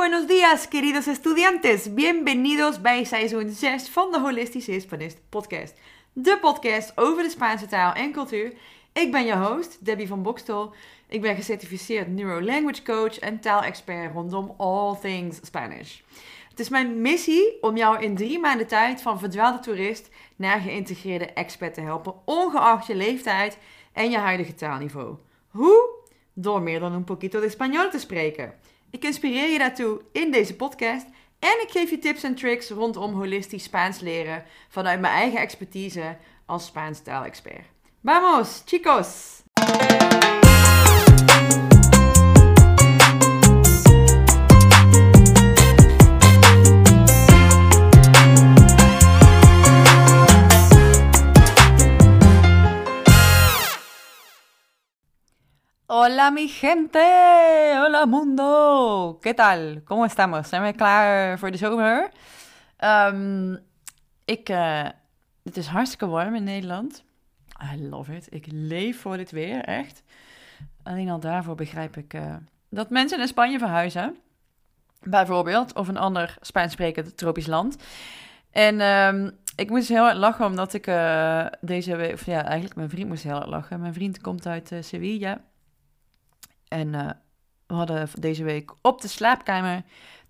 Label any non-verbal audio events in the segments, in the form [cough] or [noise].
buenos días, queridos estudiantes. Bienvenidos bij seizoen 6 van de Holistische Hispanist podcast. De podcast over de Spaanse taal en cultuur. Ik ben je host, Debbie van Bokstel. Ik ben gecertificeerd Neuro-Language Coach en taalexpert rondom all things Spanish. Het is mijn missie om jou in drie maanden tijd van verdwaalde toerist naar geïntegreerde expert te helpen, ongeacht je leeftijd en je huidige taalniveau. Hoe? Door meer dan een poquito de español te spreken. Ik inspireer je daartoe in deze podcast en ik geef je tips en tricks rondom holistisch Spaans leren vanuit mijn eigen expertise als Spaans taalexpert. Vamos, chicos! Hola mi gente, hola mundo. ¿Qué tal? ¿Cómo estamos? Zijn we klaar voor de zomer? Ik, uh, het is hartstikke warm in Nederland. I love it. Ik leef voor dit weer, echt. Alleen al daarvoor begrijp ik uh, dat mensen naar Spanje verhuizen. Bijvoorbeeld, of een ander Spaans sprekend tropisch land. En um, ik moest heel hard lachen, omdat ik uh, deze week... Of ja, eigenlijk mijn vriend moest heel hard lachen. Mijn vriend komt uit Sevilla... En uh, we hadden deze week op de slaapkamer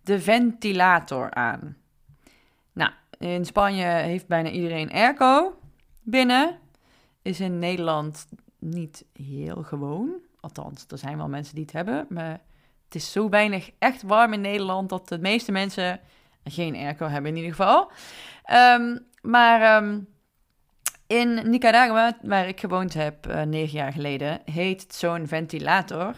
de ventilator aan. Nou, in Spanje heeft bijna iedereen airco binnen. Is in Nederland niet heel gewoon. Althans, er zijn wel mensen die het hebben. Maar het is zo weinig echt warm in Nederland dat de meeste mensen geen airco hebben in ieder geval. Um, maar um, in Nicaragua, waar ik gewoond heb uh, negen jaar geleden, heet zo'n ventilator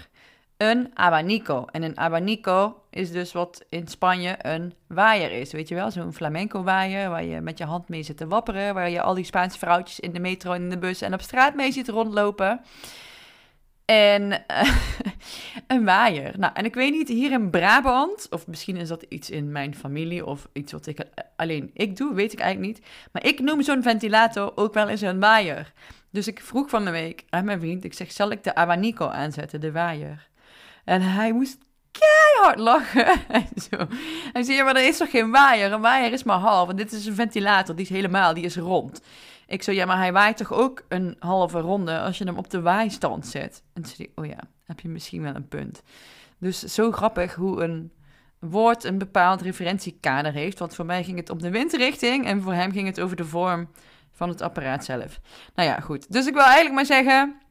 een abanico. En een abanico is dus wat in Spanje een waaier is. Weet je wel, zo'n flamenco waaier waar je met je hand mee zit te wapperen. Waar je al die Spaanse vrouwtjes in de metro en in de bus en op straat mee ziet rondlopen. En uh, [laughs] een waaier. Nou, en ik weet niet, hier in Brabant, of misschien is dat iets in mijn familie of iets wat ik alleen ik doe, weet ik eigenlijk niet. Maar ik noem zo'n ventilator ook wel eens een waaier. Dus ik vroeg van de week aan mijn vriend, ik zeg, zal ik de abanico aanzetten, de waaier? En hij moest keihard lachen. [laughs] Hij zei, ja, maar er is toch geen waaier? Een waaier is maar half. En dit is een ventilator, die is helemaal, die is rond. Ik zei, ja, maar hij waait toch ook een halve ronde als je hem op de waaistand zet? En toen zei oh ja, heb je misschien wel een punt. Dus zo grappig hoe een woord een bepaald referentiekader heeft. Want voor mij ging het om de windrichting en voor hem ging het over de vorm van het apparaat zelf. Nou ja, goed. Dus ik wil eigenlijk maar zeggen,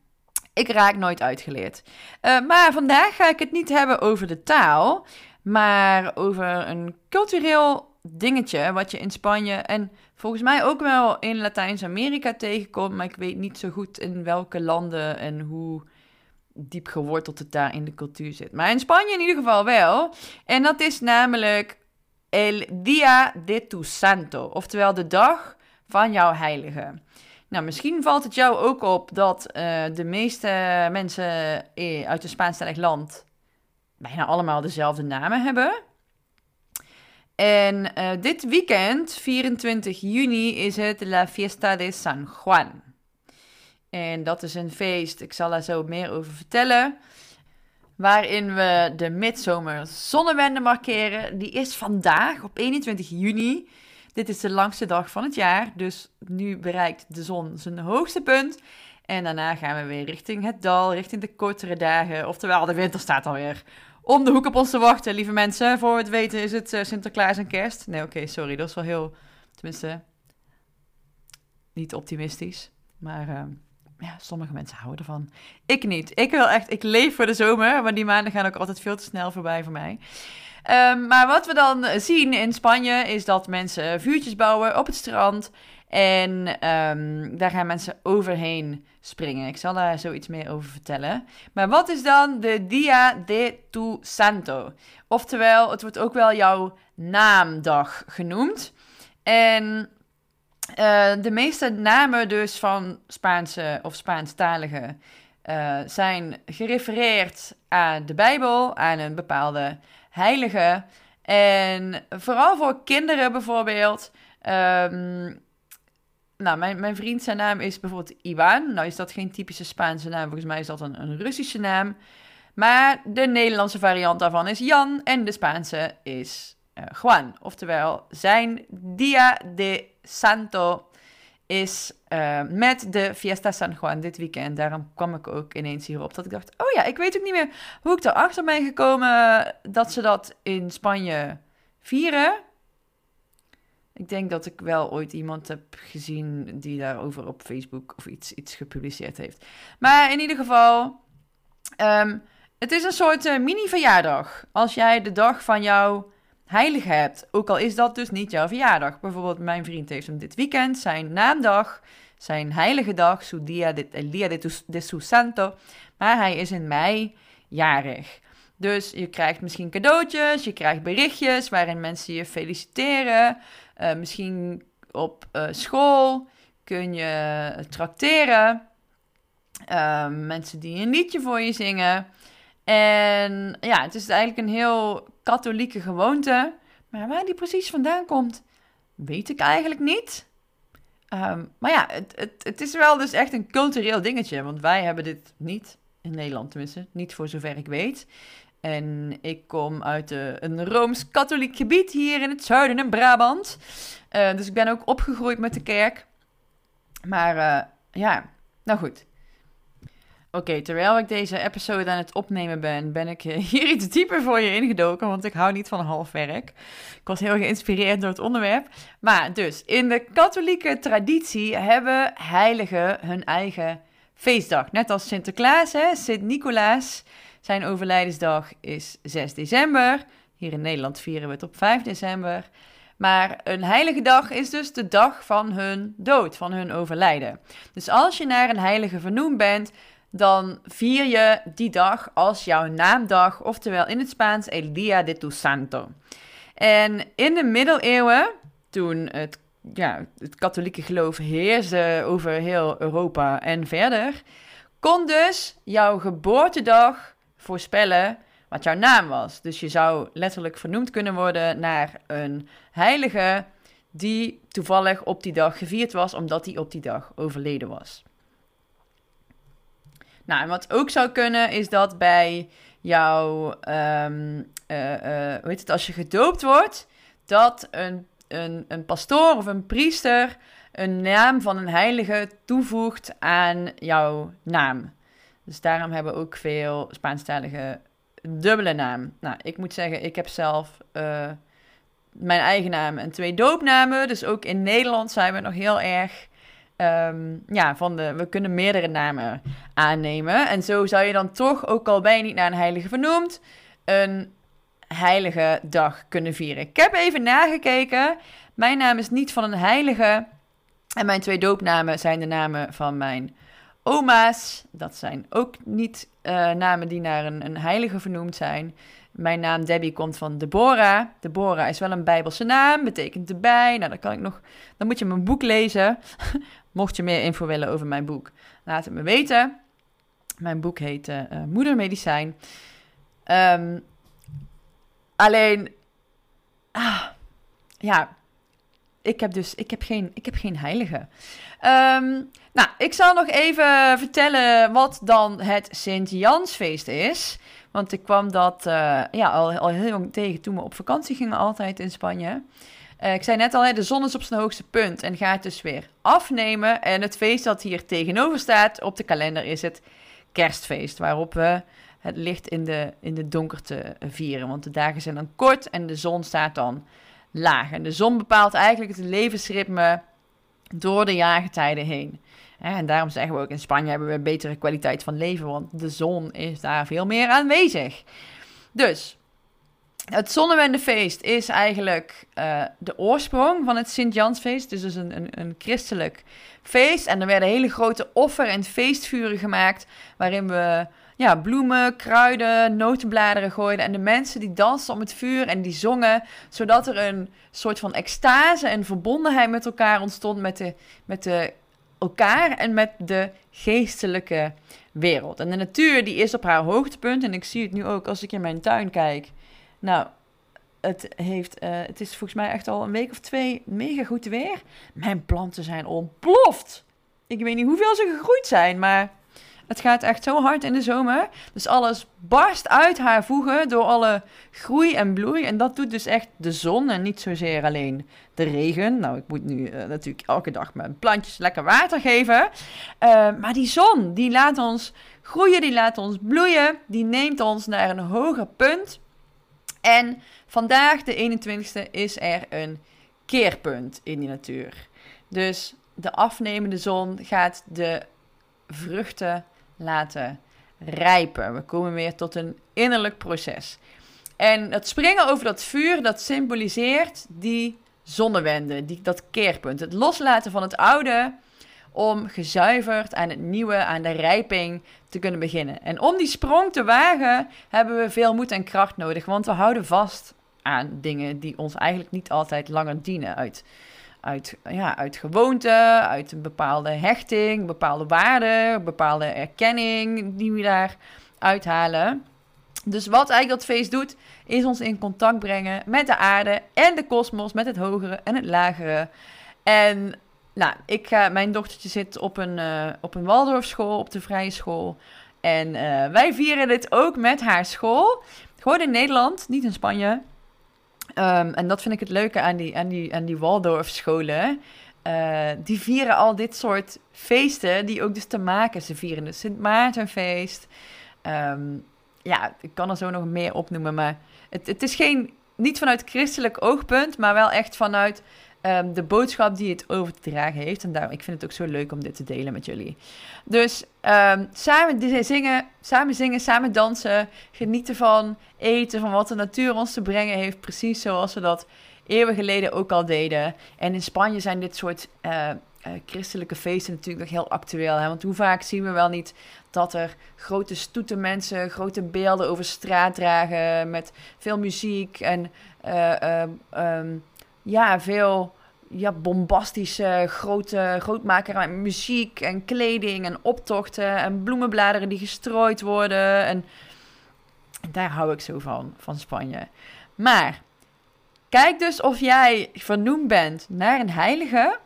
ik raak nooit uitgeleerd. Uh, maar vandaag ga ik het niet hebben over de taal, maar over een cultureel dingetje wat je in Spanje en volgens mij ook wel in Latijns-Amerika tegenkomt, maar ik weet niet zo goed in welke landen en hoe diep geworteld het daar in de cultuur zit. Maar in Spanje in ieder geval wel. En dat is namelijk El Día de tu Santo, oftewel de dag van jouw heilige. Nou, misschien valt het jou ook op dat uh, de meeste mensen uit een Spaanstalig land bijna allemaal dezelfde namen hebben. En uh, dit weekend, 24 juni, is het La Fiesta de San Juan. En dat is een feest, ik zal daar zo meer over vertellen. Waarin we de midzomer zonnewende markeren. Die is vandaag op 21 juni. Dit is de langste dag van het jaar, dus nu bereikt de zon zijn hoogste punt. En daarna gaan we weer richting het dal, richting de kortere dagen. Oftewel, de winter staat alweer om de hoek op ons te wachten, lieve mensen. Voor het weten is het uh, Sinterklaas en kerst. Nee, oké, sorry, dat is wel heel, tenminste, niet optimistisch. Maar uh, ja, sommige mensen houden ervan. Ik niet. Ik wil echt, ik leef voor de zomer, maar die maanden gaan ook altijd veel te snel voorbij voor mij. Um, maar wat we dan zien in Spanje is dat mensen vuurtjes bouwen op het strand. En um, daar gaan mensen overheen springen. Ik zal daar zoiets meer over vertellen. Maar wat is dan de Dia de tu Santo? Oftewel, het wordt ook wel jouw naamdag genoemd. En uh, de meeste namen dus van Spaanse of Spaanstaligen uh, zijn gerefereerd aan de Bijbel, aan een bepaalde heilige. En vooral voor kinderen bijvoorbeeld. Um, nou, mijn, mijn vriend, zijn naam is bijvoorbeeld Iwan. Nou is dat geen typische Spaanse naam. Volgens mij is dat een, een Russische naam. Maar de Nederlandse variant daarvan is Jan en de Spaanse is uh, Juan. Oftewel, zijn Dia de Santo is uh, met de Fiesta San Juan dit weekend. Daarom kwam ik ook ineens hierop. Dat ik dacht, oh ja, ik weet ook niet meer hoe ik erachter ben gekomen dat ze dat in Spanje vieren. Ik denk dat ik wel ooit iemand heb gezien die daarover op Facebook of iets, iets gepubliceerd heeft. Maar in ieder geval, um, het is een soort uh, mini-verjaardag. Als jij de dag van jouw heilige hebt. Ook al is dat dus niet jouw verjaardag. Bijvoorbeeld mijn vriend heeft hem dit weekend zijn naamdag, zijn heilige dag, su dia de, el de, su santo. Maar hij is in mei jarig. Dus je krijgt misschien cadeautjes, je krijgt berichtjes waarin mensen je feliciteren. Uh, misschien op uh, school kun je tracteren. Uh, mensen die een liedje voor je zingen. En ja, het is eigenlijk een heel katholieke gewoonte. Maar waar die precies vandaan komt, weet ik eigenlijk niet. Um, maar ja, het, het, het is wel dus echt een cultureel dingetje. Want wij hebben dit niet, in Nederland tenminste, niet voor zover ik weet. En ik kom uit een rooms-katholiek gebied hier in het zuiden in Brabant. Uh, dus ik ben ook opgegroeid met de kerk. Maar uh, ja, nou goed. Oké, terwijl ik deze episode aan het opnemen ben, ben ik [laughs] hier iets dieper voor je ingedoken, want ik hou niet van half werk. Ik was heel geïnspireerd door het onderwerp. Maar dus, in de katholieke traditie hebben heiligen hun eigen feestdag. Net als Sinterklaas, hè? Sint-Nicolaas, zijn overlijdensdag is 6 december. Hier in Nederland vieren we het op 5 december. Maar een heilige dag is dus de dag van hun dood, van hun overlijden. Dus als je naar een heilige vernoemd bent, dan vier je die dag als jouw naamdag, oftewel in het Spaans El Día de tu Santo. En in de middeleeuwen, toen het, ja, het katholieke geloof heerste over heel Europa en verder, kon dus jouw geboortedag voorspellen wat jouw naam was. Dus je zou letterlijk vernoemd kunnen worden naar een heilige die toevallig op die dag gevierd was, omdat hij op die dag overleden was. Nou, en wat ook zou kunnen is dat bij jouw, um, uh, uh, hoe heet het, als je gedoopt wordt, dat een, een, een pastoor of een priester een naam van een heilige toevoegt aan jouw naam. Dus daarom hebben ook veel Spaanstalige dubbele naam. Nou, ik moet zeggen, ik heb zelf uh, mijn eigen naam en twee doopnamen. Dus ook in Nederland zijn we nog heel erg Um, ja, van de, we kunnen meerdere namen aannemen. En zo zou je dan toch, ook al ben je niet naar een heilige vernoemd, een heilige dag kunnen vieren. Ik heb even nagekeken. Mijn naam is niet van een heilige. En mijn twee doopnamen zijn de namen van mijn oma's. Dat zijn ook niet uh, namen die naar een, een heilige vernoemd zijn. Mijn naam Debbie komt van Deborah. Deborah is wel een Bijbelse naam, betekent erbij. Nou, dan kan ik nog. Dan moet je mijn boek lezen. [laughs] Mocht je meer info willen over mijn boek, laat het me weten. Mijn boek heet uh, Moedermedicijn. Um, alleen, ah, ja, ik heb dus ik heb geen, ik heb geen heilige. Um, nou, ik zal nog even vertellen wat dan het Sint-Jansfeest is. Want ik kwam dat uh, ja, al, al heel jong tegen toen we op vakantie gingen, altijd in Spanje. Uh, ik zei net al, hè, de zon is op zijn hoogste punt en gaat dus weer afnemen. En het feest dat hier tegenover staat op de kalender is het kerstfeest. Waarop we het licht in de, in de donkerte vieren. Want de dagen zijn dan kort en de zon staat dan laag. En de zon bepaalt eigenlijk het levensritme door de jaargetijden heen. En daarom zeggen we ook in Spanje hebben we een betere kwaliteit van leven, want de zon is daar veel meer aanwezig. Dus het Zonnewendefeest is eigenlijk uh, de oorsprong van het Sint-Jansfeest. Dus is een, een, een, christelijk feest. En er werden hele grote offer- en feestvuren gemaakt. Waarin we ja, bloemen, kruiden, notenbladeren gooiden. En de mensen die dansten om het vuur en die zongen. Zodat er een soort van extase en verbondenheid met elkaar ontstond. Met, de, met de, elkaar en met de geestelijke wereld. En de natuur die is op haar hoogtepunt. En ik zie het nu ook als ik in mijn tuin kijk nou, het, heeft, uh, het is volgens mij echt al een week of twee mega goed weer. Mijn planten zijn ontploft. Ik weet niet hoeveel ze gegroeid zijn, maar Het gaat echt zo hard in de zomer. Dus alles barst uit haar voegen door alle groei en bloei. En dat doet dus echt de zon en niet zozeer alleen de regen. Nou, ik moet nu eh, natuurlijk elke dag mijn plantjes lekker water geven. Uh, maar die zon, die laat ons groeien, die laat ons bloeien. Die neemt ons naar een hoger punt. En vandaag, de 21ste, is er een keerpunt in die natuur. Dus de afnemende zon gaat de vruchten laten rijpen. We komen weer tot een innerlijk proces. En het springen over dat vuur, dat symboliseert die zonnewende, die, dat keerpunt. Het loslaten van het oude om gezuiverd aan het nieuwe, aan de rijping te kunnen beginnen. En om die sprong te wagen hebben we veel moed en kracht nodig, want we houden vast aan dingen die ons eigenlijk niet altijd langer dienen uit uit, ja, uit gewoonte, uit een bepaalde hechting, bepaalde waarde, bepaalde erkenning die we daar uithalen. Dus wat eigenlijk dat feest doet, is ons in contact brengen met de aarde en de kosmos, met het hogere en het lagere. En nou, ik ga, mijn dochtertje zit op een, uh, op een Waldorfschool, op de vrije school. En uh, wij vieren dit ook met haar school. Gewoon in Nederland, niet in Spanje. Um, en dat vind ik het leuke aan die, aan die, aan die Waldorf-scholen. Uh, die vieren al dit soort feesten die ook dus te maken. Ze vieren de Sint Maartenfeest. Um, ja, ik kan er zo nog meer opnoemen, maar het, het is geen, niet vanuit christelijk oogpunt, maar wel echt vanuit um, de boodschap die het over te dragen heeft. En daarom, ik vind het ook zo leuk om dit te delen met jullie. Dus um, samen zingen, samen zingen, samen dansen, genieten van eten, van wat de natuur ons te brengen heeft. Precies zoals we dat eeuwen geleden ook al deden. En in Spanje zijn dit soort uh, uh, christelijke feesten natuurlijk nog heel actueel. Hè? Want hoe vaak zien we wel niet dat er grote stoeten mensen, grote beelden over straat dragen met veel muziek en um, ja, veel ja, bombastische, grote, grootmaker muziek en kleding en optochten en bloemenbladeren die gestrooid worden. En daar hou ik zo van, van Spanje. Maar kijk dus of jij vernoemd bent naar een heilige.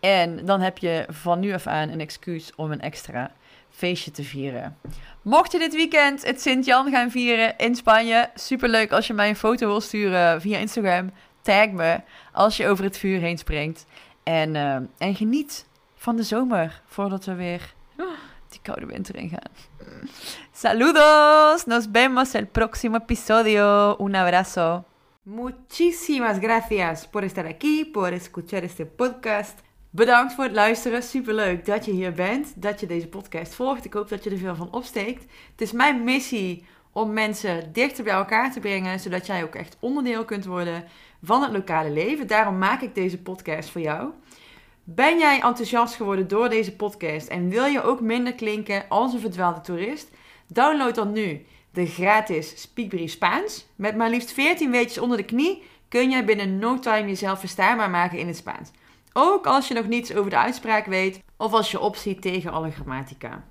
En dan heb je van nu af aan een excuus om een extra feestje te vieren. Mocht je dit weekend het Sint-Jan gaan vieren in Spanje, superleuk als je mij een foto wil sturen via Instagram tag me als je over het vuur heen springt. En, uh, en geniet van de zomer voordat we weer die koude winter ingaan. Saludos, nos vemos el próximo episodio. Un abrazo. Muchísimas gracias por estar aquí, por escuchar este podcast. Bedankt voor het luisteren. Superleuk dat je hier bent, dat je deze podcast volgt. Ik hoop dat je er veel van opsteekt. Het is mijn missie om mensen dichter bij elkaar te brengen, zodat jij ook echt onderdeel kunt worden van het lokale leven. Daarom maak ik deze podcast voor jou. Ben jij enthousiast geworden door deze podcast en wil je ook minder klinken als een verdwaalde toerist? Download dan nu de gratis Speakbrief Spaans. Met maar liefst 14 weetjes onder de knie kun jij binnen no time jezelf verstaanbaar maken in het Spaans. Ook als je nog niets over de uitspraak weet of als je opziet tegen alle grammatica.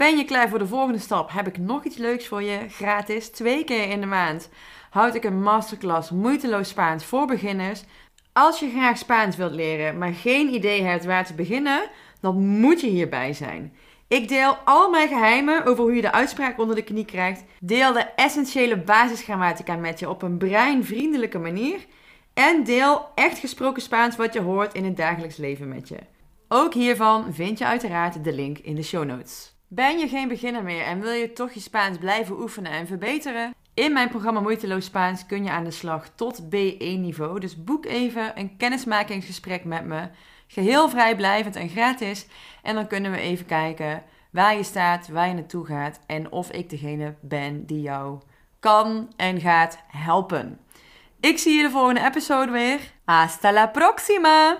Ben je klaar voor de volgende stap? Heb ik nog iets leuks voor je? Gratis, twee keer in de maand houd ik een masterclass Moeiteloos Spaans voor beginners. Als je graag Spaans wilt leren, maar geen idee hebt waar te beginnen, dan moet je hierbij zijn. Ik deel al mijn geheimen over hoe je de uitspraak onder de knie krijgt. Deel de essentiële basisgrammatica met je op een breinvriendelijke manier. En deel echt gesproken Spaans wat je hoort in het dagelijks leven met je. Ook hiervan vind je uiteraard de link in de show notes. Ben je geen beginner meer en wil je toch je Spaans blijven oefenen en verbeteren? In mijn programma Moeiteloos Spaans kun je aan de slag tot B1-niveau. Dus boek even een kennismakingsgesprek met me. Geheel vrijblijvend en gratis. En dan kunnen we even kijken waar je staat, waar je naartoe gaat en of ik degene ben die jou kan en gaat helpen. Ik zie je de volgende episode weer. Hasta la próxima!